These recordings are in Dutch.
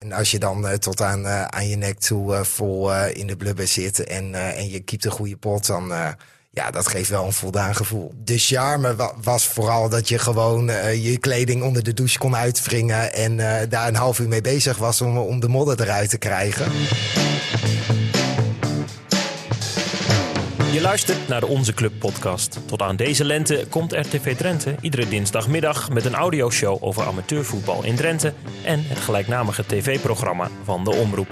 En als je dan uh, tot aan, uh, aan je nek toe uh, vol in de blubber zit en, en je kiept een goede pot, dan ja, dat geeft wel een voldaan gevoel. De charme wa was vooral dat je gewoon je kleding onder de douche kon uitwringen en daar een half uur mee bezig was om, om de modder eruit te krijgen. Je luistert naar de Onze Club podcast. Tot aan deze lente komt RTV Drenthe iedere dinsdagmiddag met een audioshow over amateurvoetbal in Drenthe en het gelijknamige tv-programma van de Omroep.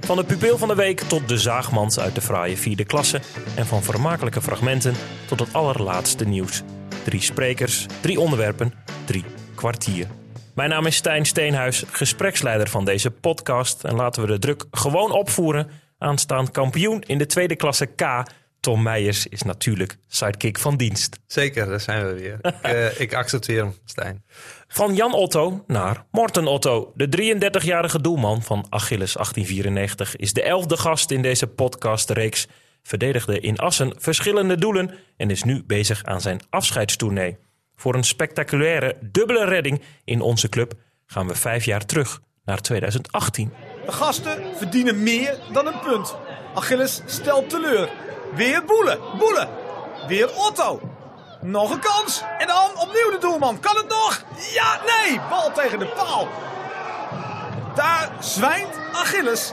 Van de pupil van de week tot de zaagmans uit de fraaie vierde klasse en van vermakelijke fragmenten tot het allerlaatste nieuws. Drie sprekers, drie onderwerpen, drie kwartier. Mijn naam is Stijn Steenhuis, gespreksleider van deze podcast en laten we de druk gewoon opvoeren. Aanstaand kampioen in de tweede klasse K Tom Meijers is natuurlijk sidekick van dienst. Zeker, daar zijn we weer. ik, uh, ik, accepteer hem, Stijn. Van Jan Otto naar Morten Otto. De 33-jarige doelman van Achilles 1894 is de elfde gast in deze podcastreeks. Verdedigde in Assen verschillende doelen en is nu bezig aan zijn afscheidstournee. Voor een spectaculaire dubbele redding in onze club gaan we vijf jaar terug naar 2018. De gasten verdienen meer dan een punt. Achilles stelt teleur. Weer Boelen. Boelen. Weer Otto. Nog een kans. En dan opnieuw de doelman. Kan het nog? Ja, nee. Bal tegen de paal. Daar zwijnt Achilles.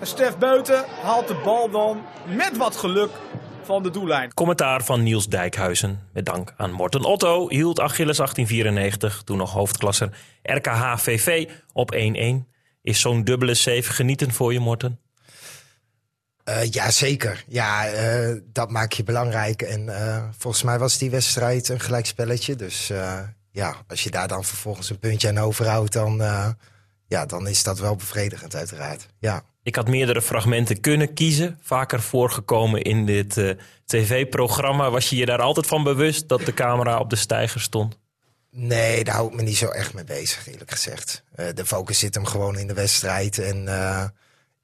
En Stef Beuten haalt de bal dan met wat geluk van de doellijn. Commentaar van Niels Dijkhuizen. Met dank aan Morten Otto hield Achilles 1894, toen nog hoofdklasser RKH VV, op 1-1. Is zo'n dubbele save genieten voor je, Morten? Uh, ja, zeker. Ja, uh, dat maak je belangrijk. En uh, volgens mij was die wedstrijd een gelijkspelletje. Dus ja, als je daar dan vervolgens een puntje aan overhoudt, dan, ja, dan is dat wel bevredigend uiteraard. Ja. Ik had meerdere fragmenten kunnen kiezen. Vaker voorgekomen in dit tv-programma. Was je je daar altijd van bewust dat de camera op de stijger stond? Nee, daar hou ik me niet zo echt mee bezig, eerlijk gezegd. de focus zit hem gewoon in de wedstrijd. En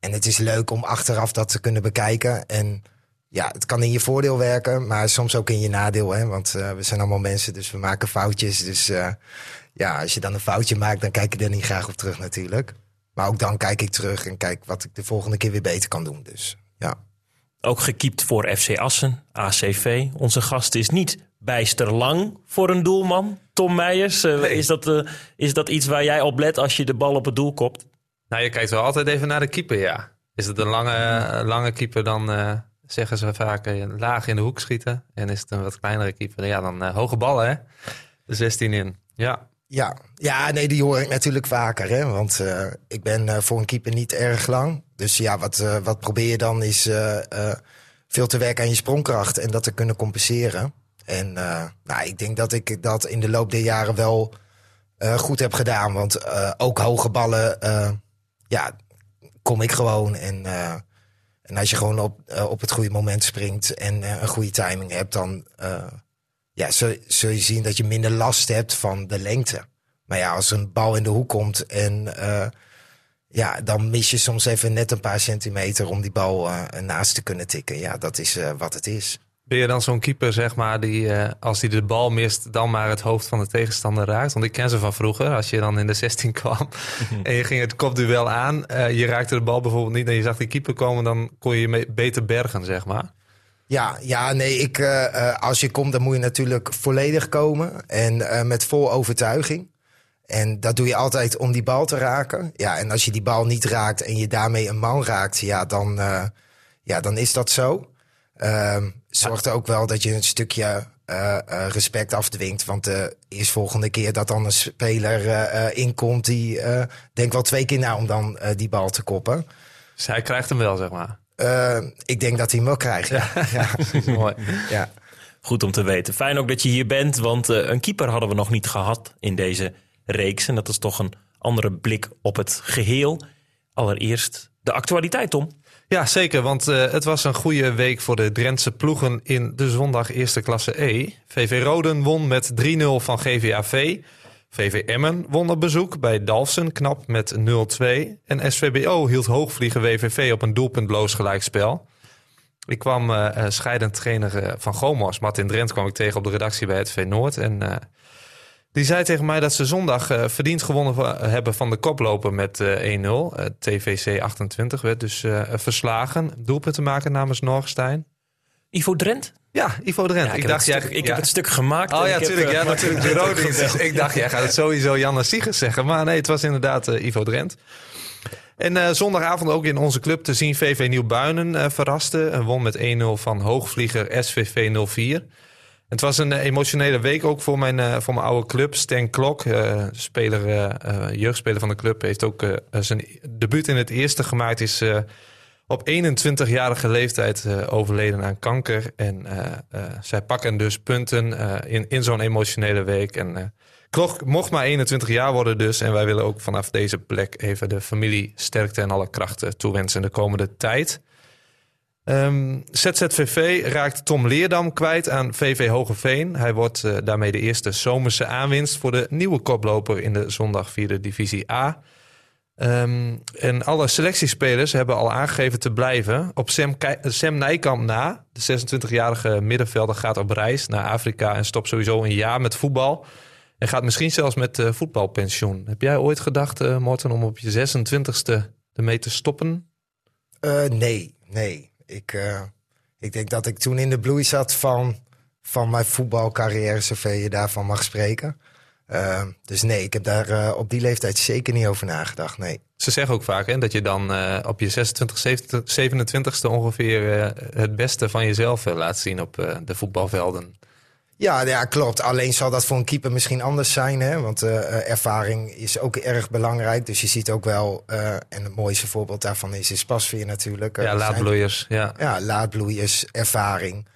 en het is leuk om achteraf dat te kunnen bekijken. En ja, het kan in je voordeel werken, maar soms ook in je nadeel. Hè? Want uh, we zijn allemaal mensen, dus we maken foutjes. Dus uh, ja, als je dan een foutje maakt, dan kijk je er niet graag op terug natuurlijk. Maar ook dan kijk ik terug en kijk wat ik de volgende keer weer beter kan doen. Dus ja. Ook gekiept voor FC Assen, ACV. Onze gast is niet bijster lang voor een doelman. Tom Meijers, uh, is, dat, is dat iets waar jij op let als je de bal op het doel kopt? Nou, je kijkt wel altijd even naar de keeper, ja. Is het een lange, lange keeper, dan uh, zeggen ze vaak uh, laag in de hoek schieten. En is het een wat kleinere keeper, ja, dan uh, hoge ballen, hè? De 16 in, ja. Ja, ja nee, die hoor ik natuurlijk vaker, hè. Want ik ben voor een keeper niet erg lang. Dus ja, wat, wat probeer je dan is veel te werken aan je sprongkracht en dat te kunnen compenseren. En nou, ik denk dat ik dat in de loop der jaren wel goed heb gedaan. Want ook hoge ballen ja, kom ik gewoon. En, uh, en als je gewoon op, uh, op het goede moment springt en uh, een goede timing hebt, dan ja, zul, zul, je zien dat je minder last hebt van de lengte. Maar ja, als een bal in de hoek komt en ja, dan mis je soms even net een paar centimeter om die bal naast te kunnen tikken. Ja, dat is wat het is. Ben je dan zo'n keeper, zeg maar, die uh, als hij de bal mist, dan maar het hoofd van de tegenstander raakt? Want ik ken ze van vroeger, als je dan in de 16 kwam en je ging het kopduel aan, uh, je raakte de bal bijvoorbeeld niet en je zag die keeper komen, dan kon je je beter bergen, zeg maar. Ja, ja nee, ik, uh, als je komt, dan moet je natuurlijk volledig komen en met vol overtuiging. En dat doe je altijd om die bal te raken. Ja, en als je die bal niet raakt en je daarmee een man raakt, ja, dan, ja, dan is dat zo. Ehm, zorgt ook wel dat je een stukje uh, uh, respect afdwingt. Want de eerstvolgende keer dat dan een speler uh, inkomt, die denkt wel twee keer na om dan die bal te koppen. Dus hij krijgt hem wel, zeg maar. ik denk dat hij hem wel krijgt. Ja, ja. mooi. Ja. Goed om te weten. Fijn ook dat je hier bent, want een keeper hadden we nog niet gehad in deze reeks. En dat is toch een andere blik op het geheel. Allereerst de actualiteit, Tom. Ja, zeker. Want uh, het was een goede week voor de Drentse ploegen in de zondag eerste klasse E. VV Roden won met 3-0 van GVAV. VV Emmen won op bezoek bij Dalfsen knap met 0-2. En SVBO hield hoogvliegen WVV op een doelpuntloos gelijkspel. Ik kwam uh, scheidend trainer van Gomos, Martin Drent, kwam ik tegen op de redactie bij het V Noord. En Die zei tegen mij dat ze zondag uh, verdiend gewonnen hebben van de koploper met eh 1-0. Uh, TVC 28 werd dus uh, verslagen. Doelpunten maken namens Norgstein. Ivo Drent? Ja, Ivo Drent. Ja, ik, dacht, het jij, ik ja. heb het stuk gemaakt. Oh ja, heb, natuurlijk. eh, Ja, natuurlijk. De. Dus ik dacht, jij gaat het sowieso Janne Siegers zeggen. Maar nee, het was inderdaad Ivo Drent. En zondagavond ook in onze club te zien VV Nieuw-Buinen verraste. En won met 1-0 van hoogvlieger SVV 04. Het was een uh, emotionele week ook voor mijn, uh, voor mijn oude club. Stan Klok, uh, speler, jeugdspeler van de club, heeft ook zijn debuut in het eerste gemaakt. Is op 21-jarige leeftijd overleden aan kanker. En zij pakken dus punten in, in zo'n emotionele week. En Klok mocht maar 21 jaar worden dus. En wij willen ook vanaf deze plek even de familie sterkte en alle krachten toewensen de komende tijd. Um, ZZVV raakt Tom Leerdam kwijt aan VV Hogeveen. Hij wordt uh, daarmee de eerste zomerse aanwinst voor de nieuwe koploper in de zondag vierde divisie A. Um, en alle selectiespelers hebben al aangegeven te blijven. Op Sam, Sam Nijkamp na, de 26-jarige middenvelder, gaat op reis naar Afrika en stopt sowieso een jaar met voetbal. En gaat misschien zelfs met uh, voetbalpensioen. Heb jij ooit gedacht, Morten, om op je 26e ermee te stoppen? Nee, nee. Ik, uh, ik denk dat ik toen in de bloei zat van, van mijn voetbalcarrière, zover je daarvan mag spreken. Uh, dus nee, ik heb daar uh, op die leeftijd zeker niet over nagedacht. Nee. Ze zeggen ook vaak hè, dat je dan op je 26, 27, 27ste ongeveer het beste van jezelf laat zien op de voetbalvelden. Ja, ja, klopt. Alleen zal dat voor een keeper misschien anders zijn. Hè? Want uh, ervaring is ook erg belangrijk. Dus je ziet ook wel, uh, en het mooiste voorbeeld daarvan is, is Pasveer natuurlijk. Ja, laadbloeiers. Ja, ja laadbloeiers, ervaring.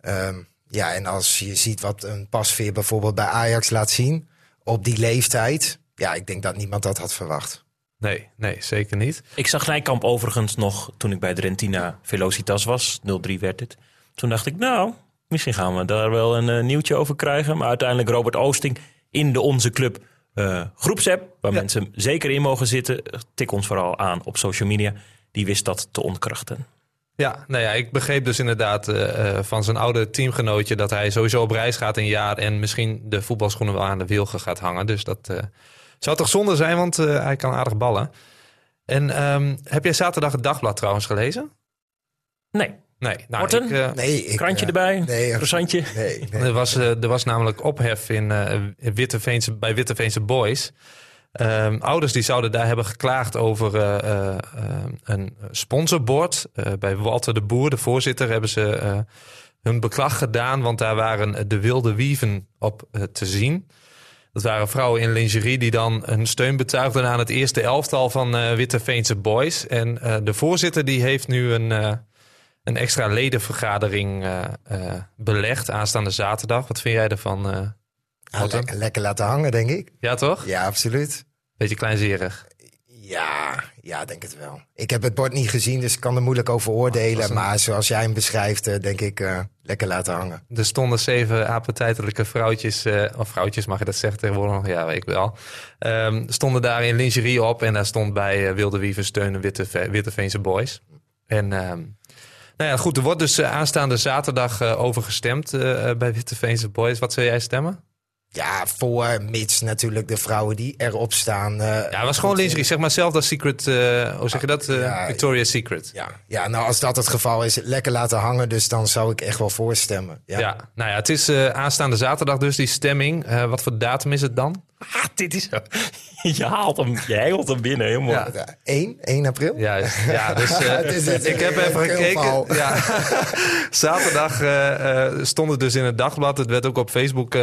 Um, ja, en als je ziet wat een Pasveer bijvoorbeeld bij Ajax laat zien op die leeftijd. Ja, ik denk dat niemand dat had verwacht. Nee, nee, zeker niet. Ik zag Nijkamp overigens nog toen ik bij de Rentina Velocitas was. 0-3 werd het. Toen dacht ik, nou, Misschien gaan we daar wel een uh, nieuwtje over krijgen. Maar uiteindelijk Robert Oosting in de Onze Club uh, groepsapp. Waar ja. mensen zeker in mogen zitten. Tik ons vooral aan op social media. Die wist dat te ontkrachten. Ja, nou ja, ik begreep dus inderdaad uh, van zijn oude teamgenootje... dat hij sowieso op reis gaat een jaar... en misschien de voetbalschoenen wel aan de wilgen gaat hangen. Dus dat zou toch zonde zijn, want hij kan aardig ballen. En um, heb jij zaterdag het dagblad trouwens gelezen? Nee. Nee, nou, Morten? Ik, uh, nee, ik, krantje uh, erbij, nee, croissantje. Nee, nee. Er, was, uh, er was namelijk ophef in, Witteveense, bij Witteveense Boys. Um, ouders die zouden daar hebben geklaagd over een sponsorbord. bij Walter de Boer, de voorzitter, hebben ze hun beklag gedaan. Want daar waren de wilde wieven op te zien. Dat waren vrouwen in lingerie die dan hun steun betuigden aan het eerste elftal van Witteveense Boys. En de voorzitter die heeft nu een een extra ledenvergadering uh, uh, belegd aanstaande zaterdag. Wat vind jij ervan? Uh, ah, lekker, lekker laten hangen, denk ik. Ja, toch? Ja, absoluut. Beetje kleinzerig. Ja, ja, denk het wel. Ik heb het bord niet gezien, dus ik kan er moeilijk over oordelen. Oh, een... Maar zoals jij hem beschrijft, denk ik lekker laten hangen. Er stonden zeven appetijtelijke vrouwtjes, of vrouwtjes mag je dat zeggen tegenwoordig? Ja, ik wel. Um, stonden daar in lingerie op en daar stond bij Wilde Wieven steunen Witte, Witteveense Boys. En... Um, nou ja, goed, er wordt dus uh, aanstaande zaterdag uh, over gestemd uh, bij Witteveense Boys. Wat zou jij stemmen? Ja, voor mits natuurlijk de vrouwen die erop staan. ja, het was gewoon lingerie. Zeg maar zelf dat Secret, hoe zeg je dat? Ja, Victoria's Secret. Ja, ja, nou als dat het geval is, lekker laten hangen. Dus dan zou ik echt wel voorstemmen. Ja, ja nou ja, het is aanstaande zaterdag dus die stemming. wat voor datum is het dan? Ah, dit is zo. Je haalt hem, je hengelt hem binnen, helemaal. Ja. 1, 1 april? Ja, ja dus uh, is het, ik heb even gekeken. Ja. Zaterdag uh, uh, stond het dus in het dagblad. Het werd ook op Facebook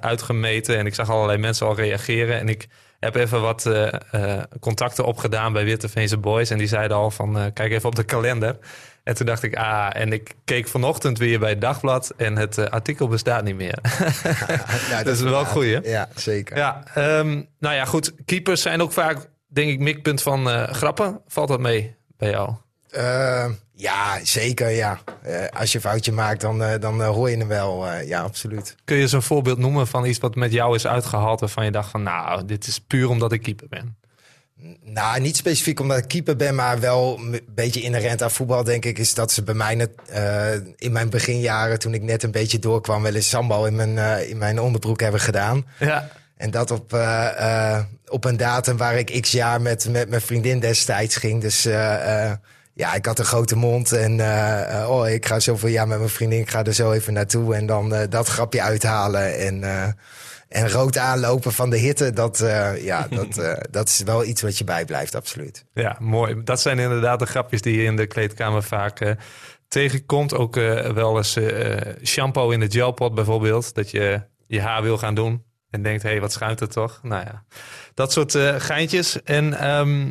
uitgemeten. En ik zag allerlei mensen al reageren. En ik heb even wat contacten opgedaan bij Witteveense Boys. En die zeiden al van, kijk even op de kalender. En toen dacht ik, ah, en ik keek vanochtend weer bij het dagblad en het artikel bestaat niet meer. Ja, dat is wel goed, hè? Ja, zeker. Ja, um, nou ja, goed. Keepers zijn ook vaak, denk ik, mikpunt van grappen. Valt dat mee bij jou? Uh, ja, zeker, ja. als je een foutje maakt, dan, dan hoor je hem wel. ja, absoluut. Kun je eens een voorbeeld noemen van iets wat met jou is uitgehaald... waarvan je dacht van, nou, dit is puur omdat ik keeper ben? Nou, niet specifiek omdat ik keeper ben, maar wel een beetje inherent aan voetbal, denk ik, is dat ze bij mij net, uh, in mijn beginjaren, toen ik net een beetje doorkwam, wel eens sambal in mijn, uh, in mijn onderbroek hebben gedaan. Ja. En dat op, eh, eh, op een datum waar ik x jaar met, met mijn vriendin destijds ging. Dus eh, eh, ja, ik had een grote mond. En eh, eh, oh, ik ga zoveel jaar met mijn vriendin. Ik ga er zo even naartoe. En dan eh, dat grapje uithalen. En, en rood aanlopen van de hitte. Dat, ja, dat, dat is wel iets wat je bijblijft, absoluut. Ja, mooi. Dat zijn inderdaad de grapjes die je in de kleedkamer vaak tegenkomt. Ook wel eens shampoo in de gelpot bijvoorbeeld. Dat je je haar wil gaan doen en denkt, hé, hey, wat schuimt er toch? Nou ja, dat soort geintjes. En ehm,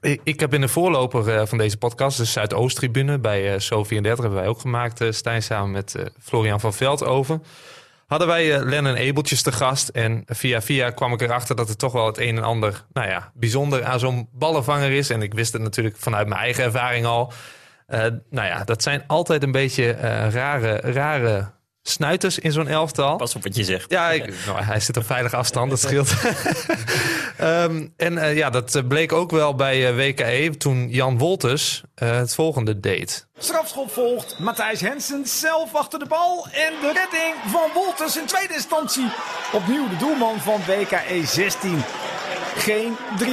ik, heb in de voorloper eh, van deze podcast, de Zuidoost-tribune bij uh, So34, hebben wij ook gemaakt, uh, Stijn, samen met Florian van Veldhoven. Hadden wij Lennon Ebeltjes te gast. En via via kwam ik erachter dat er toch wel het een en ander, nou ja, bijzonder aan zo'n ballenvanger is. En ik wist het natuurlijk vanuit mijn eigen ervaring al. Uh, nou ja, dat zijn altijd een beetje rare, rare snuiters in zo'n elftal. Pas op wat je zegt. Ja, ik, nou, hij zit op veilige afstand, dat scheelt. um, en uh, ja, dat bleek ook wel bij uh, WKE toen Jan Wolters het volgende deed. Strafschop volgt. Matthijs Hensen zelf achter de bal. En de redding van Wolters in tweede instantie. Opnieuw de doelman van WKE 16. Geen 3-0,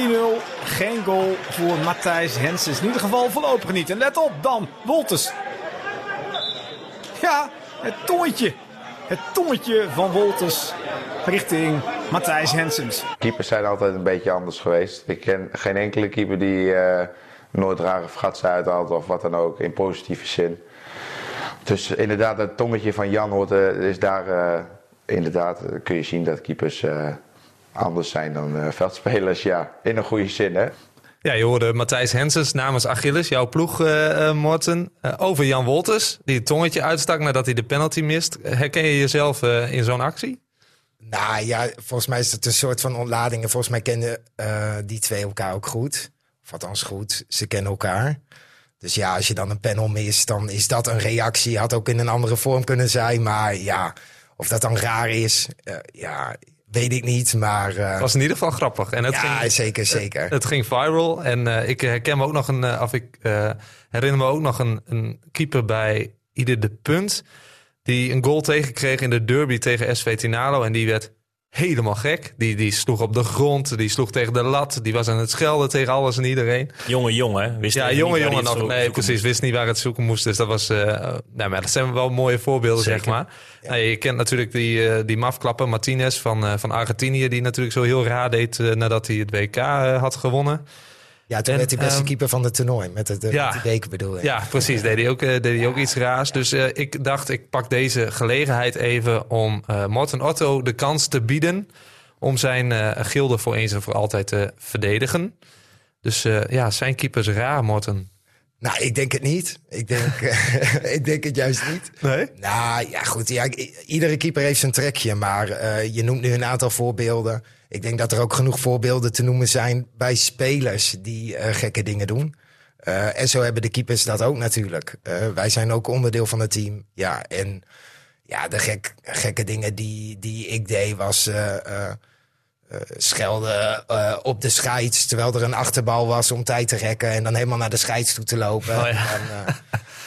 geen goal voor Matthijs Hensens. In ieder geval voorlopig niet. En let op dan, Wolters. Ja, het tongetje. Het tongetje van Wolters richting Matthijs Hensens. Keepers zijn altijd een beetje anders geweest. Ik ken geen enkele keeper die uh, nooit rare fratsen uithaalt of wat dan ook in positieve zin. Dus inderdaad, het tongetje van Jan hoort, uh, is daar uh, inderdaad, kun je zien dat keepers anders zijn dan veldspelers. Ja, in een goede zin hè. Ja, je hoorde Matthijs Hensens namens Achilles, jouw ploeg, uh, Morten, uh, over Jan Wolters. Die het tongetje uitstak nadat hij de penalty mist. Herken je jezelf uh, in zo'n actie? Nou ja, volgens mij is het een soort van ontlading. En volgens mij kennen die twee elkaar ook goed. Of althans goed, ze kennen elkaar. Dus ja, als je dan een panel mist, dan is dat een reactie. Had ook in een andere vorm kunnen zijn. Maar ja, of dat dan raar is, ja, Weet ik niet, maar... Uh... Het was in ieder geval grappig. En het ja, ging, zeker, zeker. Het, het ging viral. En ik herken me ook nog een... Of ik herinner me ook nog een, een keeper bij Ieder de Punt... die een goal tegenkreeg in de derby tegen SV Tinalo. En die werd helemaal gek. Die, die sloeg op de grond, die sloeg tegen de lat. Die was aan het schelden tegen alles en iedereen. Jonge jongen, wist Ja, jonge jongen nog. Nee, precies. Moest. Wist niet waar het zoeken moest. Dus dat was... Uh, nou, maar dat zijn wel mooie voorbeelden, Zeker. zeg maar. Ja. Nou, je kent natuurlijk die, uh, die mafklapper Martinez van, uh, van Argentinië... die natuurlijk zo heel raar deed nadat hij het WK had gewonnen. Ja, toen en, werd hij beste um, keeper van het toernooi. Met ja, met die beker bedoel ik. Ja, precies. Deed hij ook, uh, deed hij ook iets raars. Dus uh, ik dacht, ik pak deze gelegenheid even om uh, Morten Otto de kans te bieden... om zijn gilde voor eens en voor altijd te verdedigen. Dus ja, zijn keepers raar, Morten. Nou, ik denk het niet. Ik denk, ik denk het juist niet. Nee? Nou, ja goed. Ja, iedere keeper heeft zijn trekje. Maar je noemt nu een aantal voorbeelden... Ik denk dat er ook genoeg voorbeelden te noemen zijn bij spelers die uh, gekke dingen doen. Uh, en zo hebben de keepers dat ook natuurlijk. Uh, wij zijn ook onderdeel van het team. Ja, en ja, de gek, gekke dingen die, die ik deed was schelden op de scheids terwijl er een achterbal was om tijd te rekken. En dan helemaal naar de scheids toe te lopen. Oh, ja. en,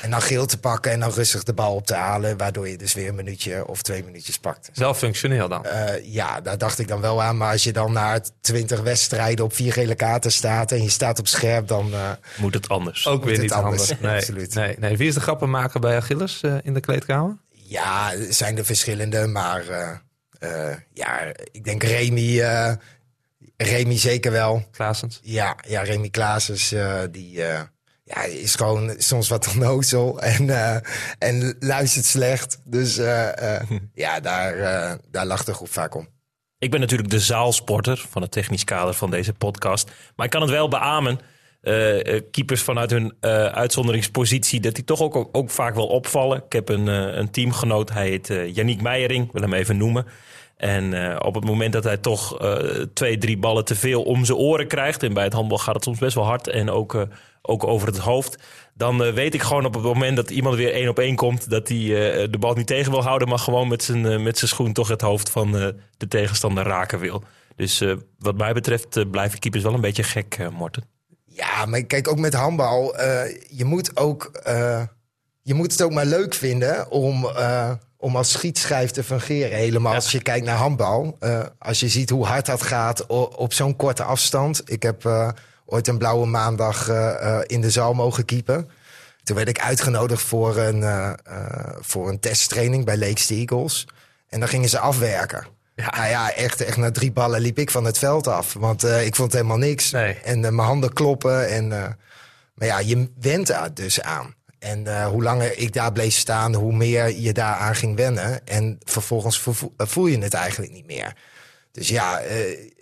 en dan geel te pakken en dan rustig de bal op te halen. Waardoor je dus weer een minuutje of twee minuutjes pakt. Wel functioneel dan? Ja, daar dacht ik dan wel aan. Maar als je dan na twintig wedstrijden op vier gele kaarten staat... en je staat op scherp, dan... Moet het anders. Ook weer niet anders. anders. Nee, absoluut. Nee, nee. Wie is de grappenmaker bij Achilles in de kleedkamer? Ja, zijn er verschillende. Maar ja, ik denk Remy... Remy zeker wel. Klaasens? Ja, ja Remy Klaasens, die ja, is gewoon soms wat onnozel en, uh, en luistert slecht. Dus uh, uh, ja, daar, daar lacht de groep vaak om. Ik ben natuurlijk de zaalsporter van het technisch kader van deze podcast. Maar ik kan het wel beamen. Keepers vanuit hun uitzonderingspositie, dat die toch ook, ook vaak wel opvallen. Ik heb een, een teamgenoot, hij heet Yannick Meijering, wil hem even noemen. En uh, op het moment dat hij toch uh, twee, drie ballen te veel om zijn oren krijgt. En bij het handbal gaat het soms best wel hard. En ook, uh, ook over het hoofd. Dan weet ik gewoon op het moment dat iemand weer één op één komt. Dat hij de bal niet tegen wil houden. Maar gewoon met zijn, met zijn schoen toch het hoofd van de tegenstander raken wil. Dus wat mij betreft blijven keepers wel een beetje gek, Morten. Ja, maar kijk ook met handbal. je moet ook. je moet het ook maar leuk vinden om om als schietschijf te fungeren. Helemaal als je kijkt naar handbal. Eh, als je ziet hoe hard dat gaat op zo'n korte afstand. Ik heb eh, ooit een blauwe maandag eh, eh, in de zaal mogen keepen. Toen werd ik uitgenodigd voor een, eh, eh, voor een testtraining bij Lakes Eagles. En dan gingen ze afwerken. Ja. Nou ja, echt, echt na drie ballen liep ik van het veld af. Want eh, ik vond helemaal niks. Nee. En eh, mijn handen kloppen. En, eh, maar ja, je went er dus aan. En hoe langer ik daar bleef staan, hoe meer je daaraan ging wennen. En vervolgens vervo- voel je het eigenlijk niet meer. Dus ja,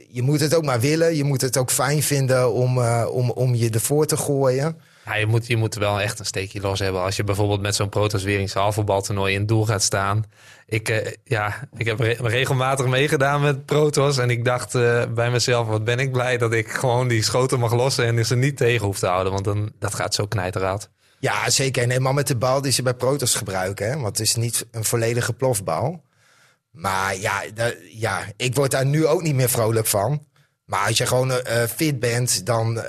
je moet het ook maar willen. Je moet het ook fijn vinden om, om, om je ervoor te gooien. Ja, je, moet, je moet wel echt een steekje los hebben. Als je bijvoorbeeld met zo'n Protos Wierings halfvoetbaltoernooi in het doel gaat staan. Ik, eh, ja, ik heb re- regelmatig meegedaan met Protos. En ik dacht eh, bij mezelf, wat ben ik blij dat ik gewoon die schoten mag lossen. En ze niet tegen hoef te houden. Want dan, dat gaat zo knijterraad. Ja, zeker. En helemaal met de bal die ze bij Protos gebruiken. Hè? Want het is niet een volledige plofbal. Maar ja, ja, ik word daar nu ook niet meer vrolijk van. Maar als je gewoon eh, fit bent, dan,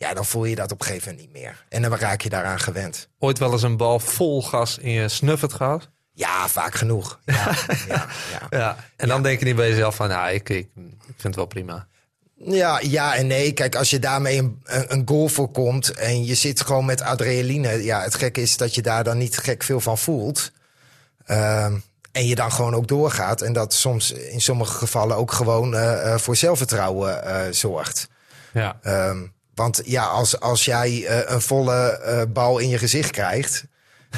ja, dan voel je dat op een gegeven moment niet meer. En dan raak je daaraan gewend. Ooit wel eens een bal vol gas in je snuffert gehad? Ja, vaak genoeg. Ja, ja, ja. Ja. En dan denk je niet bij jezelf van, nou, ik, ik, ik vind het wel prima. Ja, ja en nee. Kijk, als je daarmee een, een een goal voorkomt en je zit gewoon met adrenaline. Ja, het gekke is dat je daar dan niet gek veel van voelt. Ehm, en je dan gewoon ook doorgaat. En dat soms in sommige gevallen ook gewoon eh, eh, voor zelfvertrouwen eh, zorgt. Ja. Ehm, want ja, als, als jij eh, een volle eh, bal in je gezicht krijgt.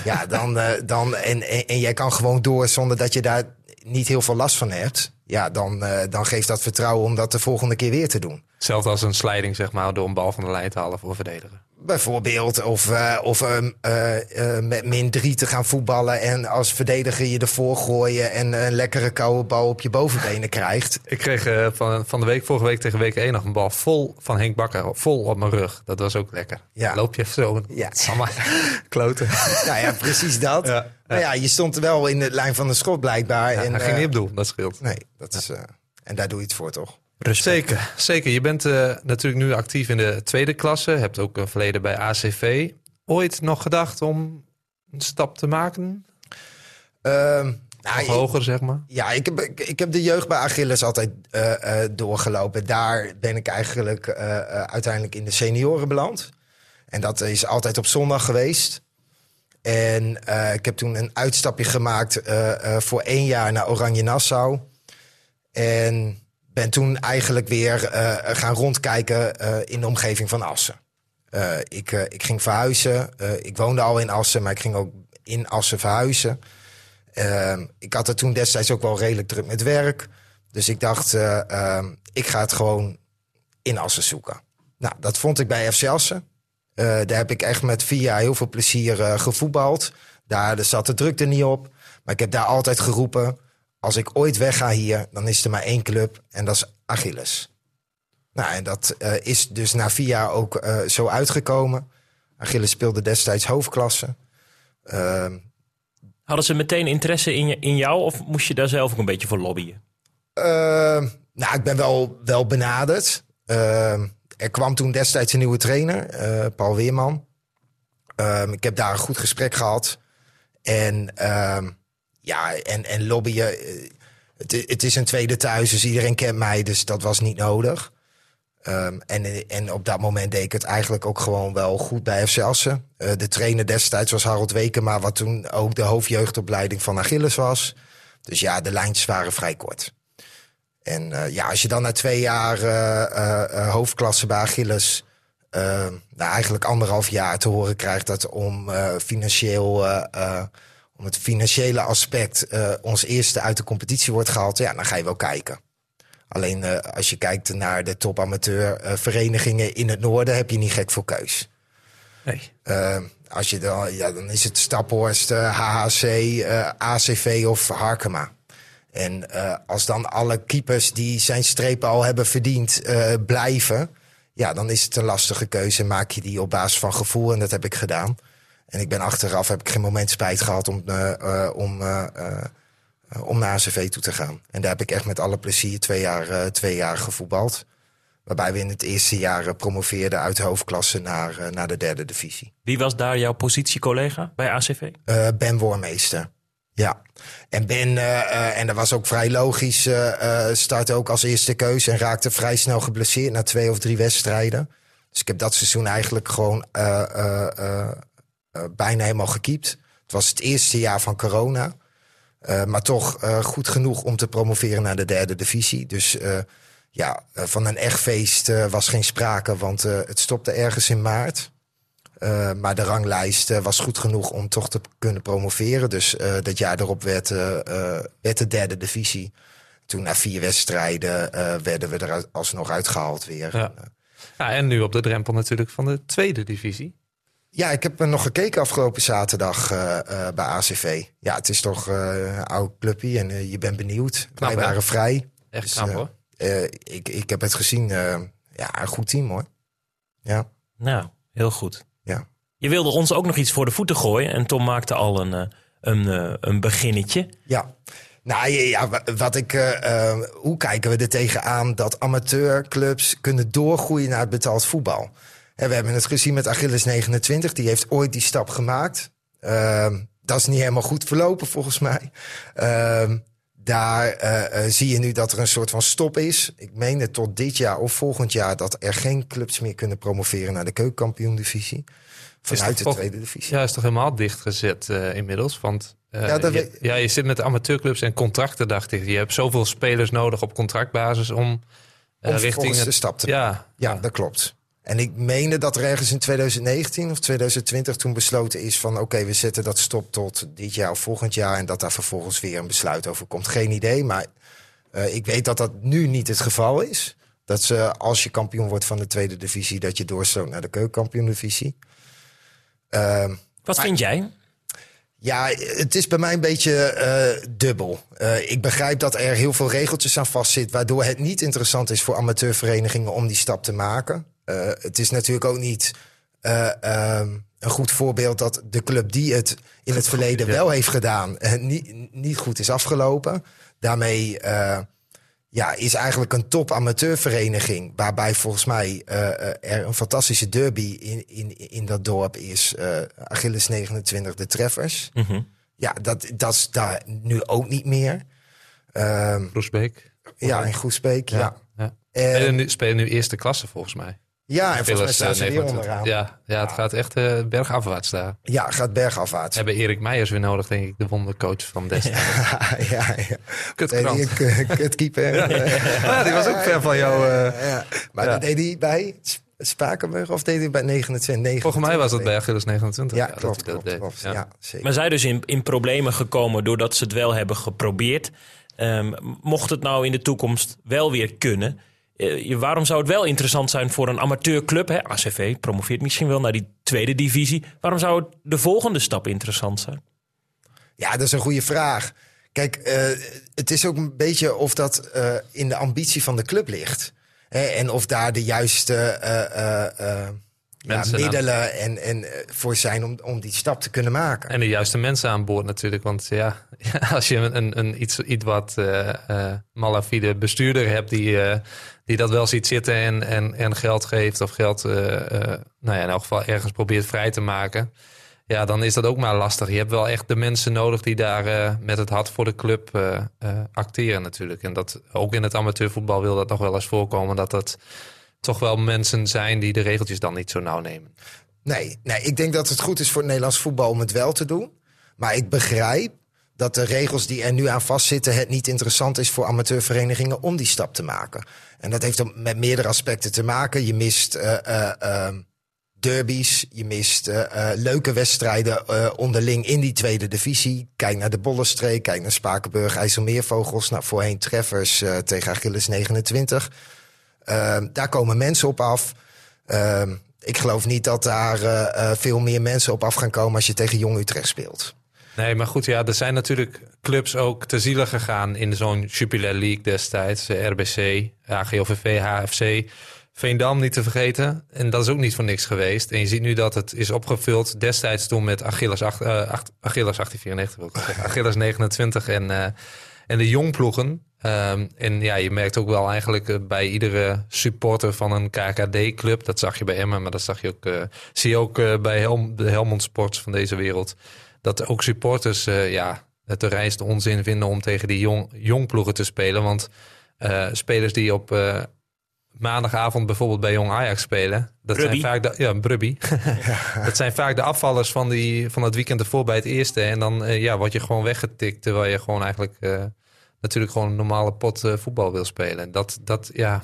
Ja, dan, eh, dan, en, en, en jij kan gewoon door zonder dat je daar niet heel veel last van hebt. Ja, dan, dan geeft dat vertrouwen om dat de volgende keer weer te doen. Hetzelfde als een slijding, zeg maar, door een bal van de lijn te halen voor verdedigen. Bijvoorbeeld, of, eh, of ehm, eh, eh, met min 3 te gaan voetballen en als verdediger je ervoor gooien en een lekkere koude bal op je bovenbenen krijgt. Ik kreeg van, van de week, vorige week tegen week 1 nog een bal vol van Henk Bakker. Vol op mijn rug. Dat was ook lekker. Ja. Loop je zo. Ja. Kloten. Nou ja, precies dat. Ja, Maar ja, je stond wel in de lijn van de schot blijkbaar. Ja, en, hij ging niet op doel, dat scheelt. Nee, dat is, en daar doe je het voor toch? Zeker, zeker. Je bent eh, natuurlijk nu actief in de tweede klasse. Hebt ook een verleden bij ACV. Ooit nog gedacht om een stap te maken? Ehm, nou, Of ik- hoger, zeg maar? Ja, ik heb, ik, ik heb de jeugd bij Achilles altijd eh, eh, doorgelopen. Daar ben ik eigenlijk eh, eh, uiteindelijk in de senioren beland. En dat is altijd op zondag geweest. En eh, ik heb toen een uitstapje gemaakt eh, eh, voor één jaar naar Oranje Nassau. En ben toen eigenlijk weer eh, gaan rondkijken eh, in de omgeving van Assen. Eh, ik, ik ging verhuizen. Ik woonde al in Assen, maar ik ging ook in Assen verhuizen. Ehm, ik had er toen destijds ook wel redelijk druk met werk. Dus ik dacht, eh, ehm, ik ga het gewoon in Assen zoeken. Nou, dat vond ik bij FC Assen. Daar heb ik echt met jaar heel veel plezier gevoetbald. Daar zat de drukte niet op. Maar ik heb daar altijd geroepen... als ik ooit wegga hier, dan is er maar één club. En dat is Achilles. Nou, en dat eh, is dus na vier jaar ook eh, zo uitgekomen. Achilles speelde destijds hoofdklasse. Ehm, Hadden ze meteen interesse in, je, in jou of moest je daar zelf ook een beetje voor lobbyen? Ehm, nou, ik ben wel, wel benaderd. Ehm, er kwam toen destijds een nieuwe trainer, eh, Paul Weerman. Ik heb daar een goed gesprek gehad. En ja, en, en lobbyen. eh, het, het is een tweede thuis, dus iedereen kent mij, dus dat was niet nodig. Ehm, en, en op dat moment deed ik het eigenlijk ook gewoon wel goed bij FC Assen. Eh, de trainer destijds was Harold Wekema, wat toen ook de hoofdjeugdopleiding van Achilles was. Dus ja, de lijntjes waren vrij kort. En eh, ja, als je dan na twee jaar eh, hoofdklasse bij Achilles... nou, eigenlijk anderhalf jaar te horen krijgt dat om financieel... om het financiële aspect eh, ons eerste uit de competitie wordt gehaald... ja, dan ga je wel kijken. Alleen eh, als je kijkt naar de topamateur eh, verenigingen in het noorden... heb je niet gek voor keus. Nee. Als je dan, ja, dan is het Staphorst, HHC, ACV of Harkema. En als dan alle keepers die zijn strepen al hebben verdiend blijven, ja, dan is het een lastige keuze. Maak je die op basis van gevoel en dat heb ik gedaan. En ik ben achteraf, heb ik geen moment spijt gehad om, eh, eh, om, eh, om naar ACV toe te gaan. En daar heb ik echt met alle plezier twee jaar, twee jaar gevoetbald. Waarbij we in het eerste jaar promoveerden uit de hoofdklasse naar, naar de derde divisie. Wie was daar jouw positiecollega bij ACV? Ben Wormeester. Ja, en Ben, en dat was ook vrij logisch, startte ook als eerste keuze en raakte vrij snel geblesseerd na twee of drie wedstrijden. Dus ik heb dat seizoen eigenlijk gewoon bijna helemaal gekiept. Het was het eerste jaar van corona. Eh, maar toch eh, goed genoeg om te promoveren naar de derde divisie. Dus eh, ja, eh, van een echt feest eh, was geen sprake, want eh, het stopte ergens in maart. Eh, maar de ranglijst eh, was goed genoeg om toch te kunnen promoveren. Dus eh, dat jaar erop werd, eh, eh, werd de derde divisie. Toen na vier wedstrijden eh, werden we er alsnog uitgehaald weer. Ja. Eh, Ja, en nu op de drempel natuurlijk van de tweede divisie. Ja, ik heb er nog gekeken afgelopen zaterdag eh, eh, bij ACV. Ja, het is toch eh, een oude clubje en je bent benieuwd. Knap, Wij hè? waren vrij. Echt Dus, knap eh, hoor. ik, ik heb het gezien. eh, ja, een goed team hoor. Ja, Nou, heel goed. ja. Je wilde ons ook nog iets voor de voeten gooien. En Tom maakte al een, een, een beginnetje. Ja. Nou ja, ja, wa- wat ik, hoe kijken we er tegenaan dat amateurclubs kunnen doorgroeien naar het betaald voetbal? En we hebben het gezien met Achilles 29, die heeft ooit die stap gemaakt. Ehm, dat is niet helemaal goed verlopen volgens mij. Ehm, daar eh, eh, zie je nu dat er een soort van stop is. Ik meen het tot dit jaar of volgend jaar dat er geen clubs meer kunnen promoveren naar de keukenkampioen-divisie. Vanuit de toch- tweede divisie. Ja, is toch helemaal dichtgezet eh, inmiddels? Want Ja, je, ja, je zit met amateurclubs en contracten, dacht ik. Je hebt zoveel spelers nodig op contractbasis om, Om richting het... de stap te Ja, Ja, dat klopt. En ik meende dat er ergens in 2019 of 2020 toen besloten is van oké, we zetten dat stop tot dit jaar of volgend jaar en dat daar vervolgens weer een besluit over komt. Geen idee, maar eh, ik weet dat dat nu niet het geval is. Dat ze als je kampioen wordt van de tweede divisie, dat je doorstroomt naar de keukenkampioen divisie. Ehm, Wat vind jij? ja, het is bij mij een beetje eh, dubbel. Eh, ik begrijp dat er heel veel regeltjes aan vastzitten, waardoor het niet interessant is voor amateurverenigingen om die stap te maken. Eh, het is natuurlijk ook niet eh, ehm, een goed voorbeeld dat de club die het in het verleden wel heeft gedaan, eh, niet, niet goed is afgelopen. Daarmee eh, ja, is eigenlijk een top amateurvereniging, waarbij volgens mij er een fantastische derby in, in, in dat dorp is. eh Achilles 29, de Treffers. Mhm. Ja, dat, dat is daar nu ook niet meer. Ehm, Roesbeek. ja, in Groesbeek, ja. ja. En- nu, spelen nu eerste klasse volgens mij. Ja, en volgens mij staan eh, ze weer 29. onderaan. Ja. Ja, ja, het gaat echt eh, bergafwaarts daar. gaat bergafwaarts. Hebben Erik Meijers weer nodig, denk ik, de wondercoach van destijds. ja, ja. Kutkrant. Eh, Kutkeeper. Ja, die was ook ver van jou. eh. Ja. Maar Ja. dat deed hij bij Sp- Spakenburg of deed hij bij 29? Volgens mij was het bij Achilles 29. Ja, dat klopt, dat klopt, klopt. Ja. Ja, zeker. Maar zij dus in, in problemen gekomen doordat ze het wel hebben geprobeerd. Ehm, mocht het nou in de toekomst wel weer kunnen. Eh, waarom zou het wel interessant zijn voor een amateurclub? Hè? ACV promoveert misschien wel naar die tweede divisie. Waarom zou het de volgende stap interessant zijn? Ja, dat is een goede vraag. Kijk, eh, het is ook een beetje of dat eh, in de ambitie van de club ligt. Hè, en of daar de juiste eh, eh, eh, ja, Mensen aan- middelen en, en, eh, voor zijn om, om die stap te kunnen maken. En de juiste mensen aan boord natuurlijk. Want ja, als je een, een, een iets, iets wat eh eh, malafide bestuurder hebt die, eh, die dat wel ziet zitten en, en, en geld geeft of geld eh, eh, nou ja, in elk geval ergens probeert vrij te maken. Ja, dan is dat ook maar lastig. Je hebt wel echt de mensen nodig die daar eh, met het hart voor de club acteren natuurlijk. En dat ook in het amateurvoetbal wil dat nog wel eens voorkomen. Dat dat toch wel mensen zijn die de regeltjes dan niet zo nauw nemen. Nee, nee, ik denk dat het goed is voor het Nederlands voetbal om het wel te doen. Maar ik begrijp dat de regels die er nu aan vastzitten... het niet interessant is voor amateurverenigingen om die stap te maken. En dat heeft dan met meerdere aspecten te maken. Je mist ehm, derbies, je mist eh, leuke wedstrijden onderling in die tweede divisie. Kijk naar de Bollenstreek, kijk naar Spakenburg, IJsselmeervogels. Nou, voorheen treffers tegen Achilles 29. Ehm, daar komen mensen op af. Ehm, ik geloof niet dat daar veel meer mensen op af gaan komen als je tegen Jong Utrecht speelt. Nee, maar goed, ja, er zijn natuurlijk clubs ook te zielen gegaan in zo'n Jupiler League destijds. RBC, AGOVV, HFC, Veendam niet te vergeten. En dat is ook niet voor niks geweest. En je ziet nu dat het is opgevuld destijds toen met Achilles, acht- eh, acht- Achilles 1894, wil ik zeggen. Achilles 29 en, eh, en de jongploegen. Ehm, en ja, je merkt ook wel eigenlijk eh, bij iedere supporter van een KKD-club. Dat zag je bij Emmen, maar dat zag je ook, zie je ook bij Helm, de Helmond Sports van deze wereld. Dat ook supporters, eh, ja, te reinste onzin vinden om tegen die jong, jong ploegen te spelen. Want eh, spelers die op eh, maandagavond bijvoorbeeld bij Jong Ajax spelen. Dat Brubby. zijn vaak de, ja, Brubby. dat zijn vaak de afvallers van, die, van het weekend ervoor bij het eerste. En dan ja, word je gewoon weggetikt terwijl je gewoon eigenlijk natuurlijk gewoon een normale pot voetbal wil spelen. Dat, dat ja,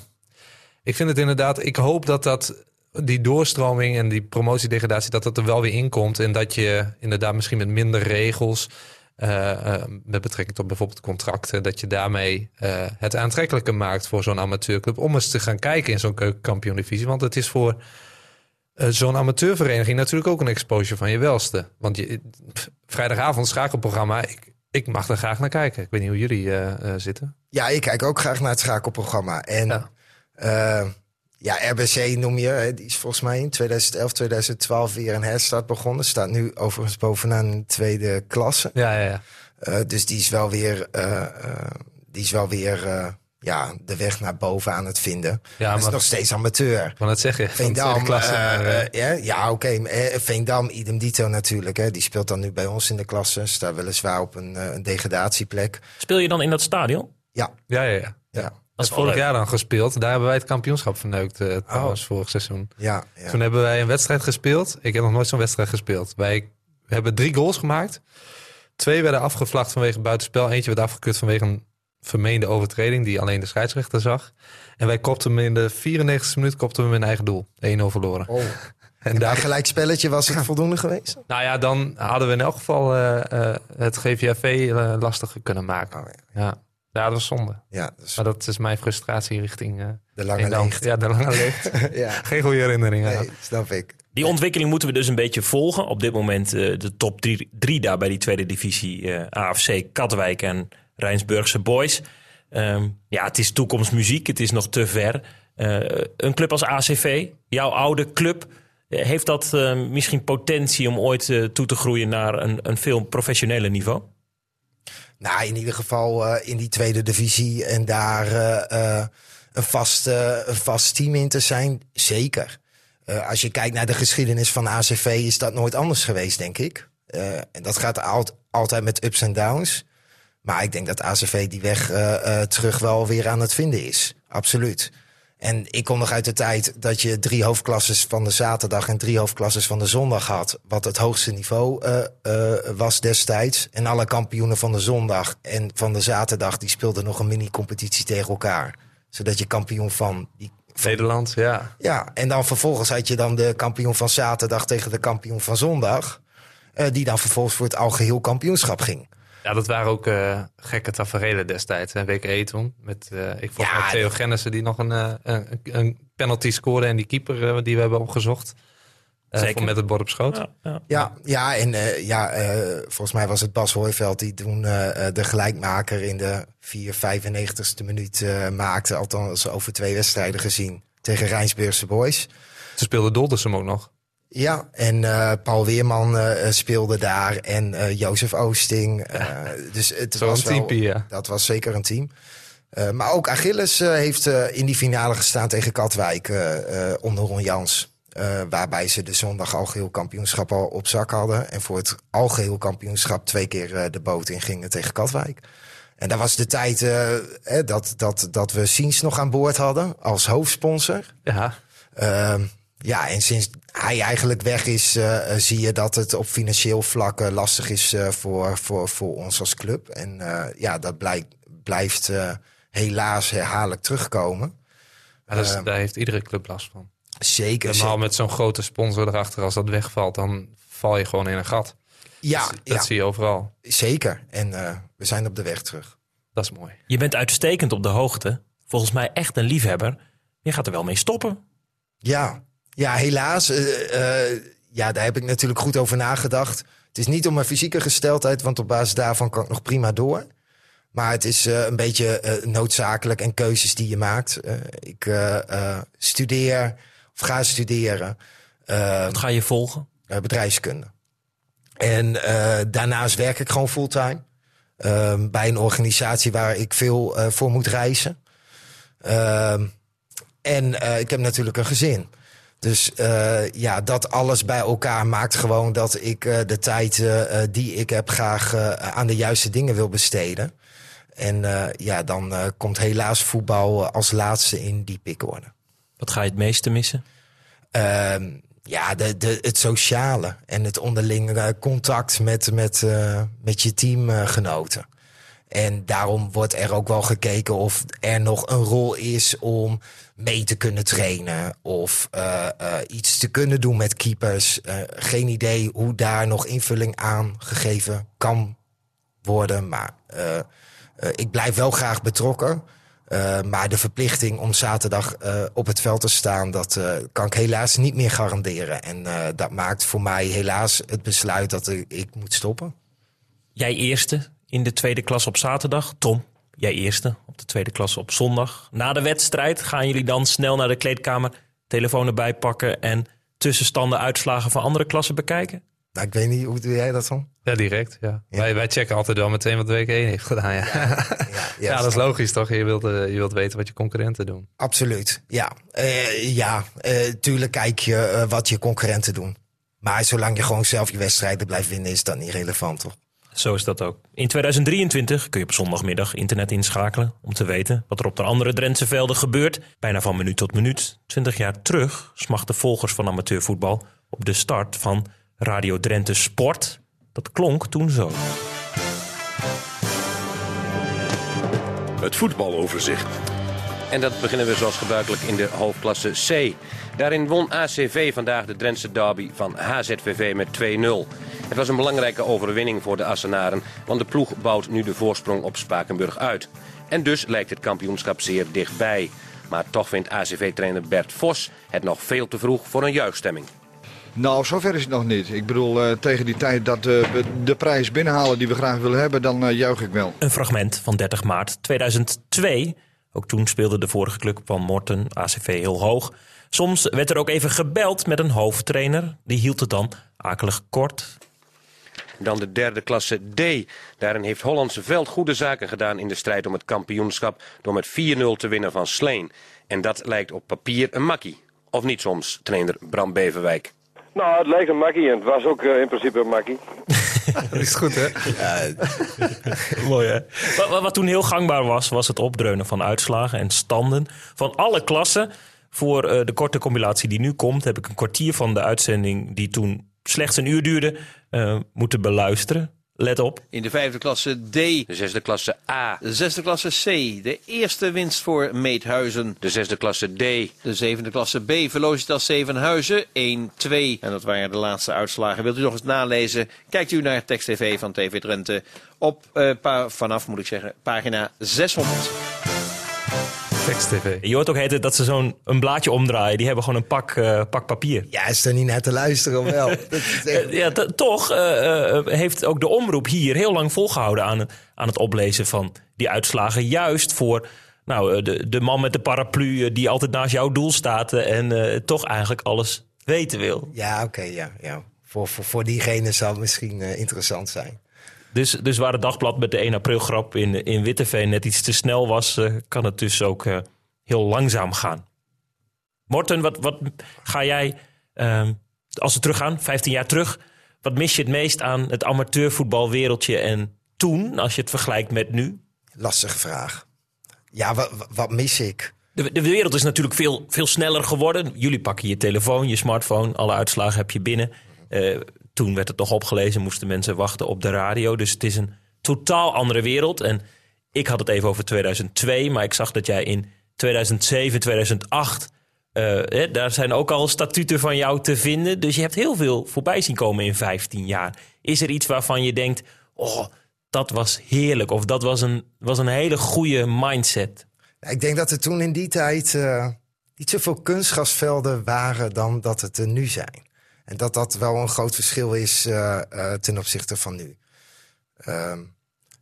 ik vind het inderdaad, ik hoop dat dat die doorstroming en die promotiedegradatie, dat dat er wel weer in komt. En dat je inderdaad misschien met minder regels, eh, eh, met betrekking tot bijvoorbeeld contracten, dat je daarmee eh, het aantrekkelijker maakt voor zo'n amateurclub om eens te gaan kijken in zo'n keukenkampioen-divisie. Want het is voor zo'n amateurvereniging natuurlijk ook een exposure van je welste. Want je, pff, vrijdagavond schakelprogramma, ik, ik mag er graag naar kijken. Ik weet niet hoe jullie zitten. Ja, ik kijk ook graag naar het schakelprogramma. En Ja. Ja, RBC noem je, hè, die is volgens mij in 2011, 2012 weer een herstart begonnen. Staat nu overigens bovenaan in de tweede klasse. Ja, ja, ja. Eh, dus die is wel weer, eh, eh, die is wel weer eh, ja, de weg naar boven aan het vinden. Ja, Hij is maar- nog steeds amateur. Wou net zeggen. Veendam, tweede klasse, maar, ja, ja oké. eh, Veendam, idem dito natuurlijk. Hè. Die speelt dan nu bij ons in de klasse. Staat weliswaar op een, eh, een degradatieplek. Speel je dan in dat stadion? Ja, ja, ja, ja. ja, Is vorig jaar dan gespeeld. Daar hebben wij het kampioenschap verneukt uh, trouwens vorig seizoen. ja. ja. Toen hebben wij een wedstrijd gespeeld. Ik heb nog nooit zo'n wedstrijd gespeeld. Wij hebben drie goals gemaakt. Twee werden afgevlacht vanwege buitenspel. Eentje werd afgekeurd vanwege een vermeende overtreding die alleen de scheidsrechter zag. En wij kopten hem in de 94e minuut kopten we hem in eigen doel. 1-0 verloren. Oh. En daar, gelijk spelletje was het voldoende geweest? nou ja, dan hadden we in elk geval eh, eh, het GVAV lastiger kunnen maken. Oh, ja. Ja. Ja, dat was zonde. Ja, dus Maar dat is mijn frustratie richting... eh de lange leegte. Ja, de lange leegte. Ja, Geen goede herinneringen. nee, snap ik. Die ontwikkeling moeten we dus een beetje volgen. Op dit moment eh, de top drie, drie daar bij die tweede divisie. eh, AFC, Katwijk en Rijnsburgse Boys. Ehm, ja, het is toekomstmuziek. Het is nog te ver. Eh, een club als ACV, jouw oude club... heeft dat eh, misschien potentie om ooit eh, toe te groeien naar een, een veel professioneler niveau? Nou, in ieder geval eh, in die tweede divisie en daar eh, eh, een, vast, een vast team in te zijn, zeker. Als je kijkt naar de geschiedenis van ACV, is dat nooit anders geweest, denk ik. En dat gaat al- altijd met ups en downs. Maar ik denk dat ACV die weg terug wel weer aan het vinden is. Absoluut. En ik kom nog uit de tijd dat je drie hoofdklasses van de zaterdag en drie hoofdklasses van de zondag had. Wat het hoogste niveau eh, eh, was destijds. En alle kampioenen van de zondag en van de zaterdag die speelden nog een mini-competitie tegen elkaar. Zodat je kampioen van die. Nederland, ja. Ja, en dan vervolgens had je dan de kampioen van zaterdag tegen de kampioen van zondag. eh, die dan vervolgens voor het algeheel kampioenschap ging. Ja, dat waren ook eh, gekke tafereelen destijds. Hè? Week E toen. Met, eh, ik volg Ja, met Theo Gennissen die nog een, eh, een, een penalty scoorde. En die keeper die we hebben opgezocht. Eh, Zeker. met het bord op schoot. Ja, ja. Ja, ja en eh, ja, eh, volgens mij was het Bas Hooiveld die toen de gelijkmaker in de 4, 95ste minuut eh, maakte. Althans over twee wedstrijden gezien tegen Rijnsburgse Boys. Toen speelde Doldersum ook nog. Ja, en eh, Paul Weerman eh, speelde daar en eh, Jozef Oosting. dus het was wel, ja. Dat was zeker een team. Maar ook Achilles heeft in die finale gestaan tegen Katwijk onder Ron Jans. Waarbij ze de zondag algeheel kampioenschap al op zak hadden. En voor het algeheel kampioenschap twee keer de boot in gingen tegen Katwijk. En dat was de tijd eh, dat, dat, dat we Siens nog aan boord hadden als hoofdsponsor. Ja, Ehm, ja, en sinds hij eigenlijk weg is, eh, eh, zie je dat het op financieel vlak eh, lastig is eh, voor, voor, voor ons als club. En eh, ja, dat blijkt, blijft eh, helaas herhaaldelijk terugkomen. maar dat is- Ehm. daar heeft iedere club last van. Zeker. Normaal met zo'n grote sponsor erachter, als dat wegvalt, dan val je gewoon in een gat. Ja, dat ja zie je overal. zeker. En eh, we zijn op de weg terug. Dat is mooi. Je bent uitstekend op de hoogte. Volgens mij echt een liefhebber. Je gaat er wel mee stoppen. Ja, ja helaas. eh, eh, ja, daar heb ik natuurlijk goed over nagedacht. Het is niet om mijn fysieke gesteldheid, want op basis daarvan kan ik nog prima door. Maar het is eh, een beetje noodzakelijk en keuzes die je maakt. Ik studeer of ga studeren Wat ga je volgen? bedrijfskunde. En daarnaast werk ik gewoon fulltime. Ehm, bij een organisatie waar ik veel voor moet reizen. Ehm, en ik heb natuurlijk een gezin. Dus uh, ja, dat alles bij elkaar maakt gewoon dat ik uh, de tijd uh, die ik heb graag aan de juiste dingen wil besteden. En ja, dan komt helaas voetbal als laatste in die pikorde. Wat ga je het meeste missen? Ehm, ja, de, de, het sociale en het onderlinge contact met, met, met je teamgenoten. En daarom wordt er ook wel gekeken of er nog een rol is om mee te kunnen trainen of uh, uh, iets te kunnen doen met keepers. Uh, geen idee hoe daar nog invulling aan gegeven kan worden. Maar ik blijf wel graag betrokken. maar de verplichting om zaterdag op het veld te staan, dat kan ik helaas niet meer garanderen. En dat maakt voor mij helaas het besluit dat ik moet stoppen. Jij eerste in de tweede klas op zaterdag. Tom, jij eerste op de tweede klas op zondag. Na de wedstrijd gaan jullie dan snel naar de kleedkamer, telefoon erbij pakken en tussenstanden, uitslagen van andere klassen bekijken? Nou, ik weet niet, hoe doe jij dat dan? Ja, direct. Ja. Wij, wij checken altijd wel meteen wat week 1 heeft gedaan. Ja, ja, ja, ja dat is logisch toch? Je wilt, uh, je wilt weten wat je concurrenten doen. Absoluut, ja. Uh, ja, uh, tuurlijk kijk je wat je concurrenten doen. Maar zolang je gewoon zelf je wedstrijden blijft winnen, is dat niet relevant, toch? Zo is dat ook. In 2023 kun je op zondagmiddag internet inschakelen om te weten wat er op de andere Drentse velden gebeurt. Bijna van minuut tot minuut. 20 jaar terug smachten volgers van amateurvoetbal op de start van Radio Drenthe Sport. Dat klonk toen zo. Het voetbaloverzicht. En dat beginnen we zoals gebruikelijk in de hoofdklasse C. Daarin won ACV vandaag de Drentse derby van HZVV met 2-0. Het was een belangrijke overwinning voor de Assenaren, want de ploeg bouwt nu de voorsprong op Spakenburg uit. En dus lijkt het kampioenschap zeer dichtbij. Maar toch vindt ACV-trainer Bert Vos het nog veel te vroeg voor een juichstemming. Nou, zover is het nog niet. Ik bedoel, uh, tegen die tijd dat uh, we de prijs binnenhalen die we graag willen hebben, dan uh, juich ik wel. Een fragment van 30 maart 2002. Ook toen speelde de vorige club van Morten, ACV, heel hoog. Soms werd er ook even gebeld met een hoofdtrainer. Die hield het dan akelig kort. Dan de derde klasse D. Daarin heeft Hollandse Veld goede zaken gedaan in de strijd om het kampioenschap door met 4-0 te winnen van Sleen. En dat lijkt op papier een makkie. Of niet soms, trainer Bram Beverwijk. Nou, het lijkt een makkie en het was ook uh, in principe een makkie. dat is goed, hè? Ja. Mooi, hè? Wat, wat, toen heel gangbaar was, was het opdreunen van uitslagen en standen van alle klassen. Voor uh, de korte compilatie die nu komt, heb ik een kwartier van de uitzending die toen slechts een uur duurde, uh, moeten beluisteren. Let op. In de vijfde klasse D. De zesde klasse A. De zesde klasse C. De eerste winst voor Meethuizen. De zesde klasse D. De zevende klasse B. Velocitas Zevenhuizen 1-2. En dat waren de laatste uitslagen. Wilt u nog eens nalezen? Kijkt u naar Text TV van TV Drenthe. Op, uh, vanaf moet ik zeggen, pagina 600. TV. Je hoort ook heet dat ze zo'n een blaadje omdraaien. Die hebben gewoon een pak, uh, pak papier. Ja, is er niet naar te luisteren of wel? echt... ja, toch uh, heeft ook de omroep hier heel lang volgehouden aan, aan het oplezen van die uitslagen. Juist voor nou, de, de man met de paraplu die altijd naast jouw doel staat en toch eigenlijk alles weten wil. Ja, oké, ja, ja. Voor, voor, voor diegene zal het misschien interessant zijn. Dus, dus waar het dagblad met de 1 april grap in, in Witteveen net iets te snel was, uh, kan het dus ook uh, heel langzaam gaan. Morten, wat, wat ga jij, uh, als we teruggaan, 15 jaar terug, wat mis je het meest aan het amateurvoetbalwereldje en toen, als je het vergelijkt met nu? Lastige vraag. Ja, wat, wat mis ik? De, de, wereld is natuurlijk veel, veel sneller geworden. Jullie pakken je telefoon, je smartphone, alle uitslagen heb je binnen. Uh, toen werd het nog opgelezen, moesten mensen wachten op de radio. Dus het is een totaal andere wereld. En ik had het even over 2002, maar ik zag dat jij in 2007, 2008. Uh, daar zijn ook al statuten van jou te vinden. Dus je hebt heel veel voorbij zien komen in 15 jaar. Is er iets waarvan je denkt: oh, dat was heerlijk. Of dat was een, was een hele goede mindset. Ik denk dat er toen in die tijd uh, niet zoveel kunstgasvelden waren dan dat het er nu zijn. En dat dat wel een groot verschil is uh, uh, ten opzichte van nu. Um,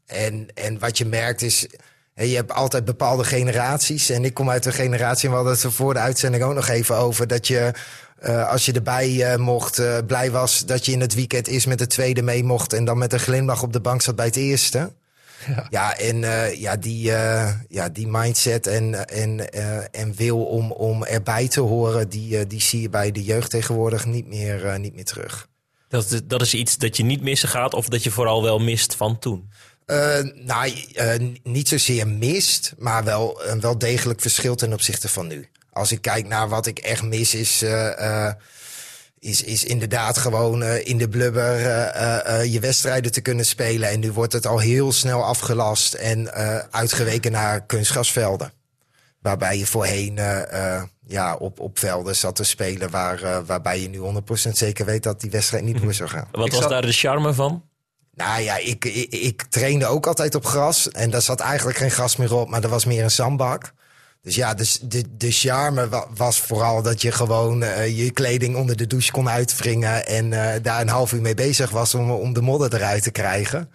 en, en wat je merkt is, je hebt altijd bepaalde generaties. En ik kom uit een generatie, en we hadden het voor de uitzending ook nog even over, dat je uh, als je erbij mocht, blij was dat je in het weekend eerst met de tweede mee mocht en dan met een glimlach op de bank zat bij het eerste. Ja, en eh, ja, die, eh, ja, die mindset en, en, eh, en wil om, om erbij te horen, die, die zie je bij de jeugd tegenwoordig niet meer, niet meer terug. Dat, is- dat is iets dat je niet missen gaat of dat je vooral wel mist van toen. Eh, nou, niet zozeer mist, maar wel een wel degelijk verschil ten opzichte van nu. Als ik kijk naar wat ik echt mis, is, is, is inderdaad gewoon eh, in de blubber eh, eh, je wedstrijden te kunnen spelen. En nu wordt het al heel snel afgelast en eh, uitgeweken naar kunstgrasvelden. Waarbij je voorheen eh, eh, ja, op, op velden zat te spelen waar, waarbij je nu 100% zeker weet dat die wedstrijd niet door zou gaan. Wat Ik was daar de charme van? Nou ja, ik, ik, ik trainde ook altijd op gras. En daar zat eigenlijk geen gras meer op, maar er was meer een zandbak. Dus ja, dus de, de charme wa- was vooral dat je gewoon eh, je kleding onder de douche kon uitwringen. En eh, daar een half uur mee bezig was om, om de modder eruit te krijgen.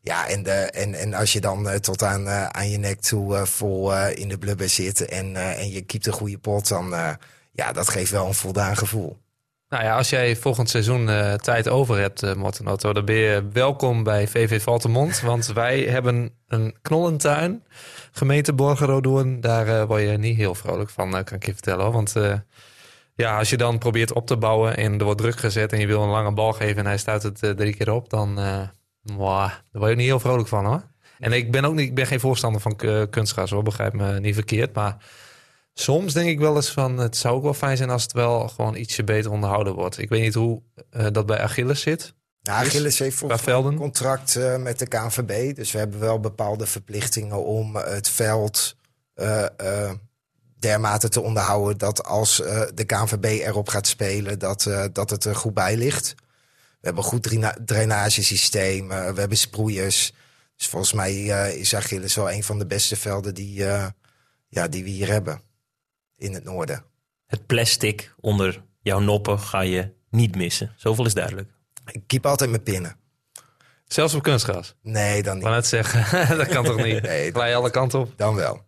Ja, en, de, en, en als je dan eh, tot aan, aan je nek toe vol in de blubber zit en, en je kiept een goede pot, dan ja, dat geeft wel een voldaan gevoel. Nou ja, als jij volgend seizoen eh, tijd over hebt, eh Morten Otto, dan ben je welkom bij VV Valtemont. Want wij hebben een knollentuin, gemeente Borgerodoorn. Daar eh, word je niet heel vrolijk van, eh, kan ik je vertellen. Want eh, ja, als je dan probeert op te bouwen en er wordt druk gezet en je wil een lange bal geven en hij stuit het eh, drie keer op, dan eh mwah, daar word je niet heel vrolijk van hoor. En ik ben ook niet, ik ben geen voorstander van eh, kunstgras hoor, begrijp me niet verkeerd. Maar Soms denk ik wel eens van het zou ook wel fijn zijn als het wel gewoon ietsje beter onderhouden wordt. Ik weet niet hoe eh, dat bij Achilles zit. Is- Achilles heeft volgens een contract eh, met de KNVB. Dus we hebben wel bepaalde verplichtingen om eh, het veld dermate te onderhouden... dat als de KNVB erop gaat spelen, dat, dat het er goed bij ligt. We hebben een goed draina- drainagesysteem, we hebben sproeiers. Dus volgens mij is Achilles wel een van de beste velden die, ja, die we hier hebben in het noorden. Het plastic onder jouw noppen ga je niet missen. Zoveel is duidelijk. Ik keep altijd mijn pinnen. Zelfs op kunstgras. Nee, dan Ik niet. wou net zeggen, dat kan toch niet? Nee, Glij je alle kanten op. Dan wel.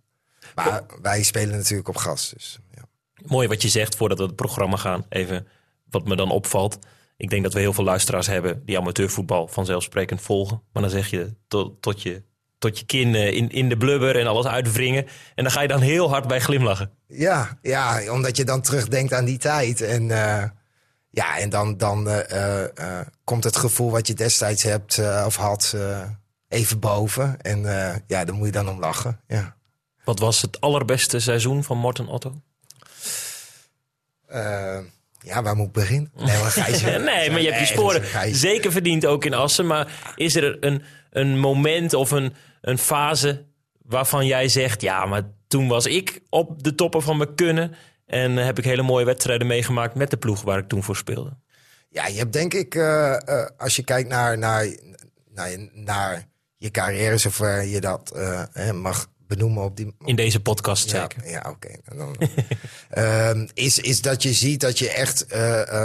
Maar wij spelen natuurlijk op gas. Dus, ja. Mooi wat je zegt voordat we het programma gaan. Even wat me dan opvalt. Ik denk dat we heel veel luisteraars hebben die amateurvoetbal vanzelfsprekend volgen. Maar dan zeg je tot, tot je, tot je kin eh, in, in de blubber en alles uitwringen. En dan ga je dan heel hard bij glimlachen. Ja, ja, omdat je dan terugdenkt aan die tijd. En, eh, ja, en dan, dan eh, komt het gevoel wat je destijds hebt eh, of had eh, even boven. En eh, ja, daar moet je dan om lachen. Ja. Wat was het allerbeste seizoen van Morten Otto? Ja, waar moet ik beginnen? Nee, maar, Gijs, nee, maar je hebt je sporen zeker verdiend ook in Assen. Maar is er een, een moment of een, een fase waarvan jij zegt... ja, maar toen was ik op de toppen van mijn kunnen... en heb ik hele mooie wedstrijden meegemaakt met de ploeg waar ik toen voor speelde. Ja, je hebt denk ik, eh, eh, als je kijkt naar, naar, naar, naar je carrière, zover je dat eh, mag benoemen op die In deze podcast Ja, zeker. ja oké. Ehm, is, is dat je ziet dat je echt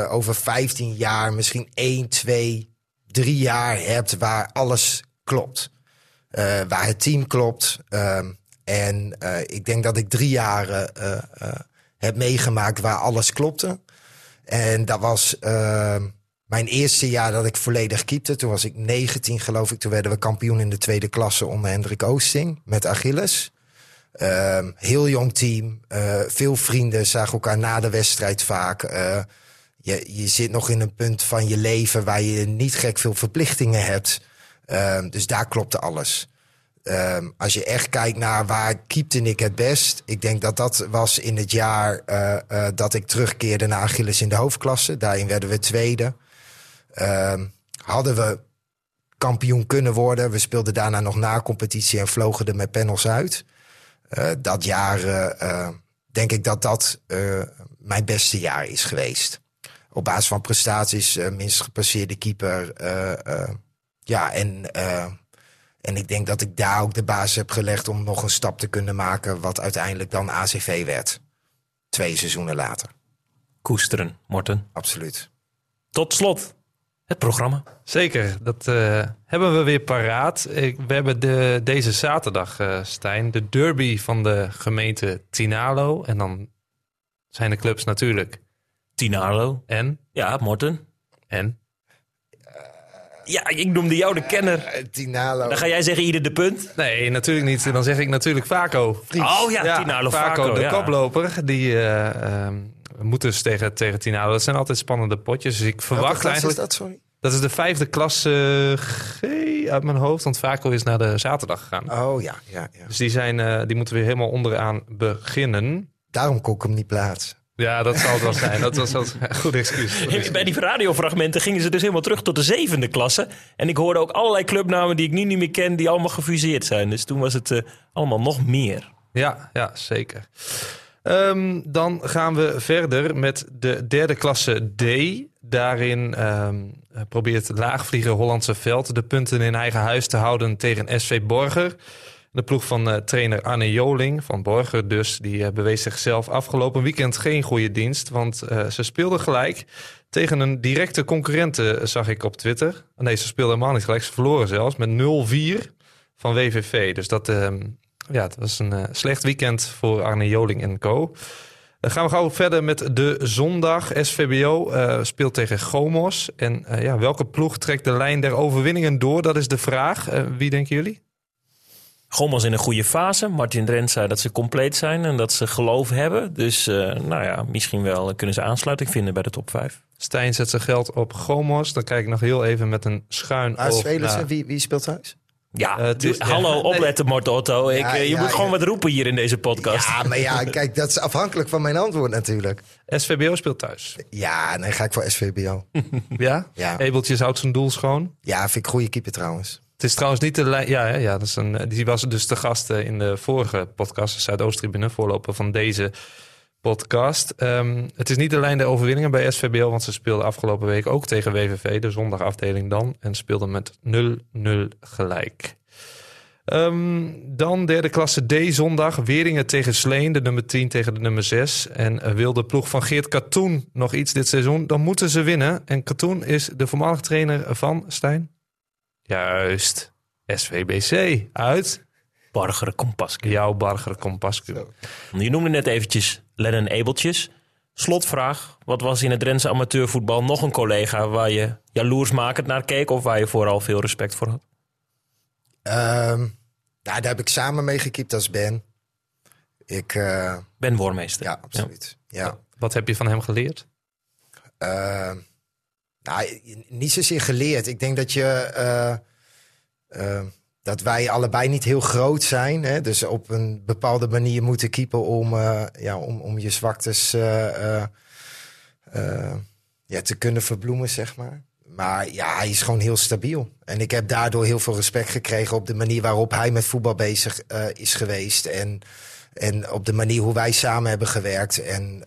over 15 jaar misschien 1, 2, 3 jaar hebt waar alles klopt. Eh, waar het team klopt. Ehm, en eh, ik denk dat ik drie jaren eh, heb meegemaakt waar alles klopte. En dat was ehm, mijn eerste jaar dat ik volledig keepte. Toen was ik 19 geloof ik. Toen werden we kampioen in de tweede klasse onder Hendrik Oosting met Achilles. Ehm, heel jong team, veel vrienden, zagen elkaar na de wedstrijd vaak. Je, je zit nog in een punt van je leven waar je niet gek veel verplichtingen hebt. Ehm, dus daar klopte alles. Ehm, als je echt kijkt naar waar keepte ik het best. Ik denk dat dat was in het jaar eh, eh, dat ik terugkeerde naar Achilles in de hoofdklasse. Daarin werden we tweede. Ehm, hadden we kampioen kunnen worden. We speelden daarna nog na competitie en vlogen er met panels uit. Eh, dat jaar denk ik dat dat mijn beste jaar is geweest. Op basis van prestaties, minst gepasseerde keeper. Ja, en, eh, en ik denk dat ik daar ook de basis heb gelegd om nog een stap te kunnen maken. Wat uiteindelijk dan ACV werd. Twee seizoenen later, Koesteren, Morten. absoluut. Tot slot, het programma. Zeker, dat eh, hebben we weer paraat. Ik, we hebben de, deze zaterdag, eh, Stijn, de derby van de gemeente Tinalo. En dan zijn de clubs natuurlijk Tinalo. en, Ja, Morten. en. Ja, ik noemde jou de kenner. Eh, Tinalo. Dan ga jij zeggen ieder de punt. Nee, natuurlijk niet. Dan zeg ik natuurlijk Vaco. Oh ja, Tinalo Vaco, de ja. koploper. Die eh, ehm, moet dus tegen, tegen Tinalo. Dat zijn altijd spannende potjes. Dus ik verwacht eigenlijk... is dat, sorry? Dat is de vijfde klasse G uit mijn hoofd. Want Vaco is naar de zaterdag gegaan. Oh ja, ja, ja. Dus die, zijn, eh, die moeten weer helemaal onderaan beginnen. Daarom kon ik hem niet plaatsen. Ja, dat zal het wel zijn. Dat was een goed excuus. Bij die radiofragmenten gingen ze dus helemaal terug tot de zevende klasse. En ik hoorde ook allerlei clubnamen die ik nu niet meer ken, die allemaal gefuseerd zijn. Dus toen was het eh, allemaal nog meer. Ja, ja zeker. Ehm, dan gaan we verder met de derde klasse D. Daarin ehm, probeert het laagvlieger Hollandse Veld de punten in eigen huis te houden tegen SV Borger. De ploeg van eh, trainer Arne Joling van Borger dus, die eh, bewees zichzelf afgelopen weekend geen goede dienst. Want eh, ze speelden gelijk tegen een directe concurrente, zag ik op Twitter. Nee, ze speelden helemaal niet gelijk. Ze verloren zelfs met 0-4 van WVV. Dus dat, ehm, ja, het was een slecht weekend voor Arne Joling en co. Dan gaan we gauw verder met de zondag. SVBO speelt tegen Gomos. En ja, welke ploeg trekt de lijn der overwinningen door? Dat is de vraag. Wie denken jullie? Gommels in een goede fase. Martin Drent zei dat ze compleet zijn en dat ze geloof hebben. Dus eh, nou ja, misschien wel kunnen ze aansluiting vinden bij de top 5. Stijn zet zijn geld op Gomos. Dan kijk ik nog heel even met een schuin Maar oog spelen ze, naar- wie, wie speelt thuis? Ja, Eh, is- hallo, opletten Mort Otto. Ik, Ja, eh, je ja, moet gewoon wat roepen hier in deze podcast. Ja, maar ja, kijk, dat is afhankelijk van mijn antwoord natuurlijk. SVBO speelt thuis. Ja, nee, ga ik voor SVBO. Ja? Ja. Ebeltjes houdt zijn doel schoon. Ja, vind ik goede keeper trouwens. Het is trouwens niet de lijn. Ja, hè, ja dat is een, die was dus de gast eh, in de vorige podcast, de Zuidoost-tribune, voorloper van deze podcast. Ehm, het is niet de lijn der overwinningen bij SVBO, want ze speelden afgelopen week ook tegen WVV, de zondagafdeling dan, en speelden met 0-0 gelijk. Ehm, dan derde klasse D zondag. Weringen tegen Sleen, de nummer 10 tegen de nummer 6. En eh, wil de ploeg van Geert Katoen nog iets dit seizoen, dan moeten ze winnen. En Katoen is de voormalig trainer van Stijn. Juist. SVBC uit Barger Kompas. jouw Barger Compascu. Je noemde net eventjes Lennon Ebeltjes. Slotvraag. Wat was in het Drentse amateurvoetbal nog een collega waar je jaloersmakend naar keek of waar je vooral veel respect voor had? Ehm, nou, daar heb ik samen mee gekiept als Ben. Ik, eh, Ben Wormeester. ja, absoluut. Ja. Wat heb je van hem geleerd? Ehm, nou, niet zozeer geleerd. Ik denk dat je. eh, eh, dat wij allebei niet heel groot zijn. Hè? Dus op een bepaalde manier moeten keepen om, eh, ja, om, om je zwaktes ja, te kunnen verbloemen, zeg maar. Maar ja, hij is gewoon heel stabiel. En ik heb daardoor heel veel respect gekregen op de manier waarop hij met voetbal bezig is geweest. En, en op de manier hoe wij samen hebben gewerkt. En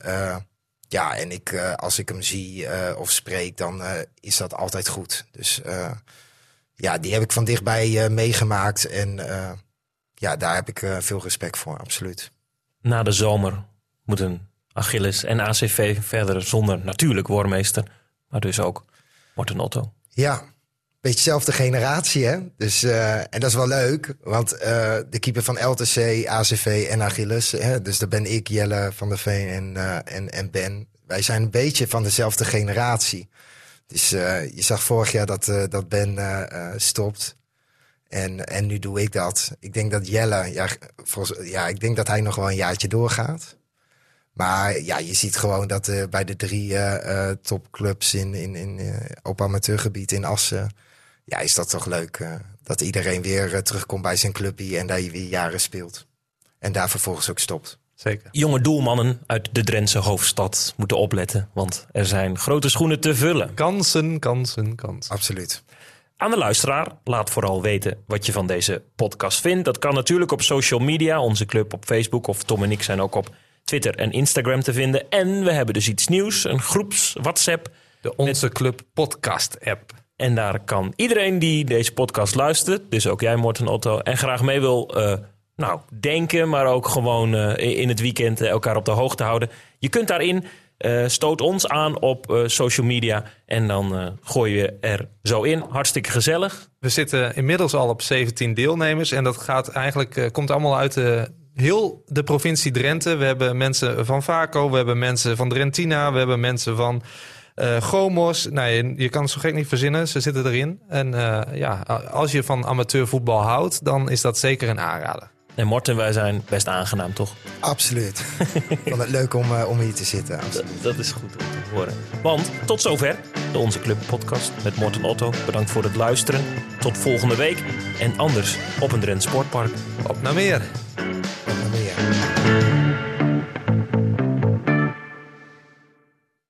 ja, en ik, eh, als ik hem zie eh, of spreek, dan eh, is dat altijd goed. Dus ja, die heb ik van dichtbij meegemaakt. En ja, daar heb ik veel respect voor, absoluut. Na de zomer moeten Achilles en ACV verder zonder natuurlijk Wormeester, maar dus ook Morten Otto. Ja, beetje dezelfde generatie, hè? Dus, eh, en dat is wel leuk, want eh, de keeper van LTC, ACV en Achilles, hè? dus daar ben ik, Jelle van der Veen en, eh, en, en Ben. Wij zijn een beetje van dezelfde generatie. Dus je zag vorig jaar dat, dat Ben stopt. En, en nu doe ik dat. Ik denk dat Jelle, ja, ja, ik denk dat hij nog wel een jaartje doorgaat. Maar ja, je ziet gewoon dat bij de drie topclubs in, in, in, op amateurgebied in Assen... Ja, is dat toch leuk eh, dat iedereen weer eh, terugkomt bij zijn clubje... en dat je weer jaren speelt. En daar vervolgens ook stopt. Zeker. Jonge doelmannen uit de Drentse hoofdstad moeten opletten, want er zijn grote schoenen te vullen. Kansen, kansen, kansen. Absoluut. Aan de luisteraar, laat vooral weten wat je van deze podcast vindt. Dat kan natuurlijk op social media, onze club op Facebook of Tom en ik zijn ook op Twitter en Instagram te vinden. En we hebben dus iets nieuws, een groeps WhatsApp. De Onze Club podcast app. En daar kan iedereen die deze podcast luistert, dus ook jij Morten Otto, en graag mee wil eh, nou, denken, maar ook gewoon eh, in het weekend elkaar op de hoogte houden. Je kunt daarin, eh, stoot ons aan op social media en dan gooi je er zo in. Hartstikke gezellig. We zitten inmiddels al op 17 deelnemers. En dat gaat eigenlijk, komt allemaal uit heel de provincie Drenthe. We hebben mensen van Vaco, we hebben mensen van Drentina, we hebben mensen van Eh Gomos, nou, je, je kan het zo gek niet verzinnen. Ze zitten erin. En eh, ja, als je van amateurvoetbal houdt, dan is dat zeker een aanrader. En Morten, wij zijn best aangenaam, toch? Absoluut. Ik vond het leuk om, eh, om hier te zitten. Absoluut. Dat is goed om te horen. Want tot zover de Onze Club podcast met Morten Otto. Bedankt voor het luisteren. Tot volgende week. En anders op een Drenthe Sportpark. Op naar meer.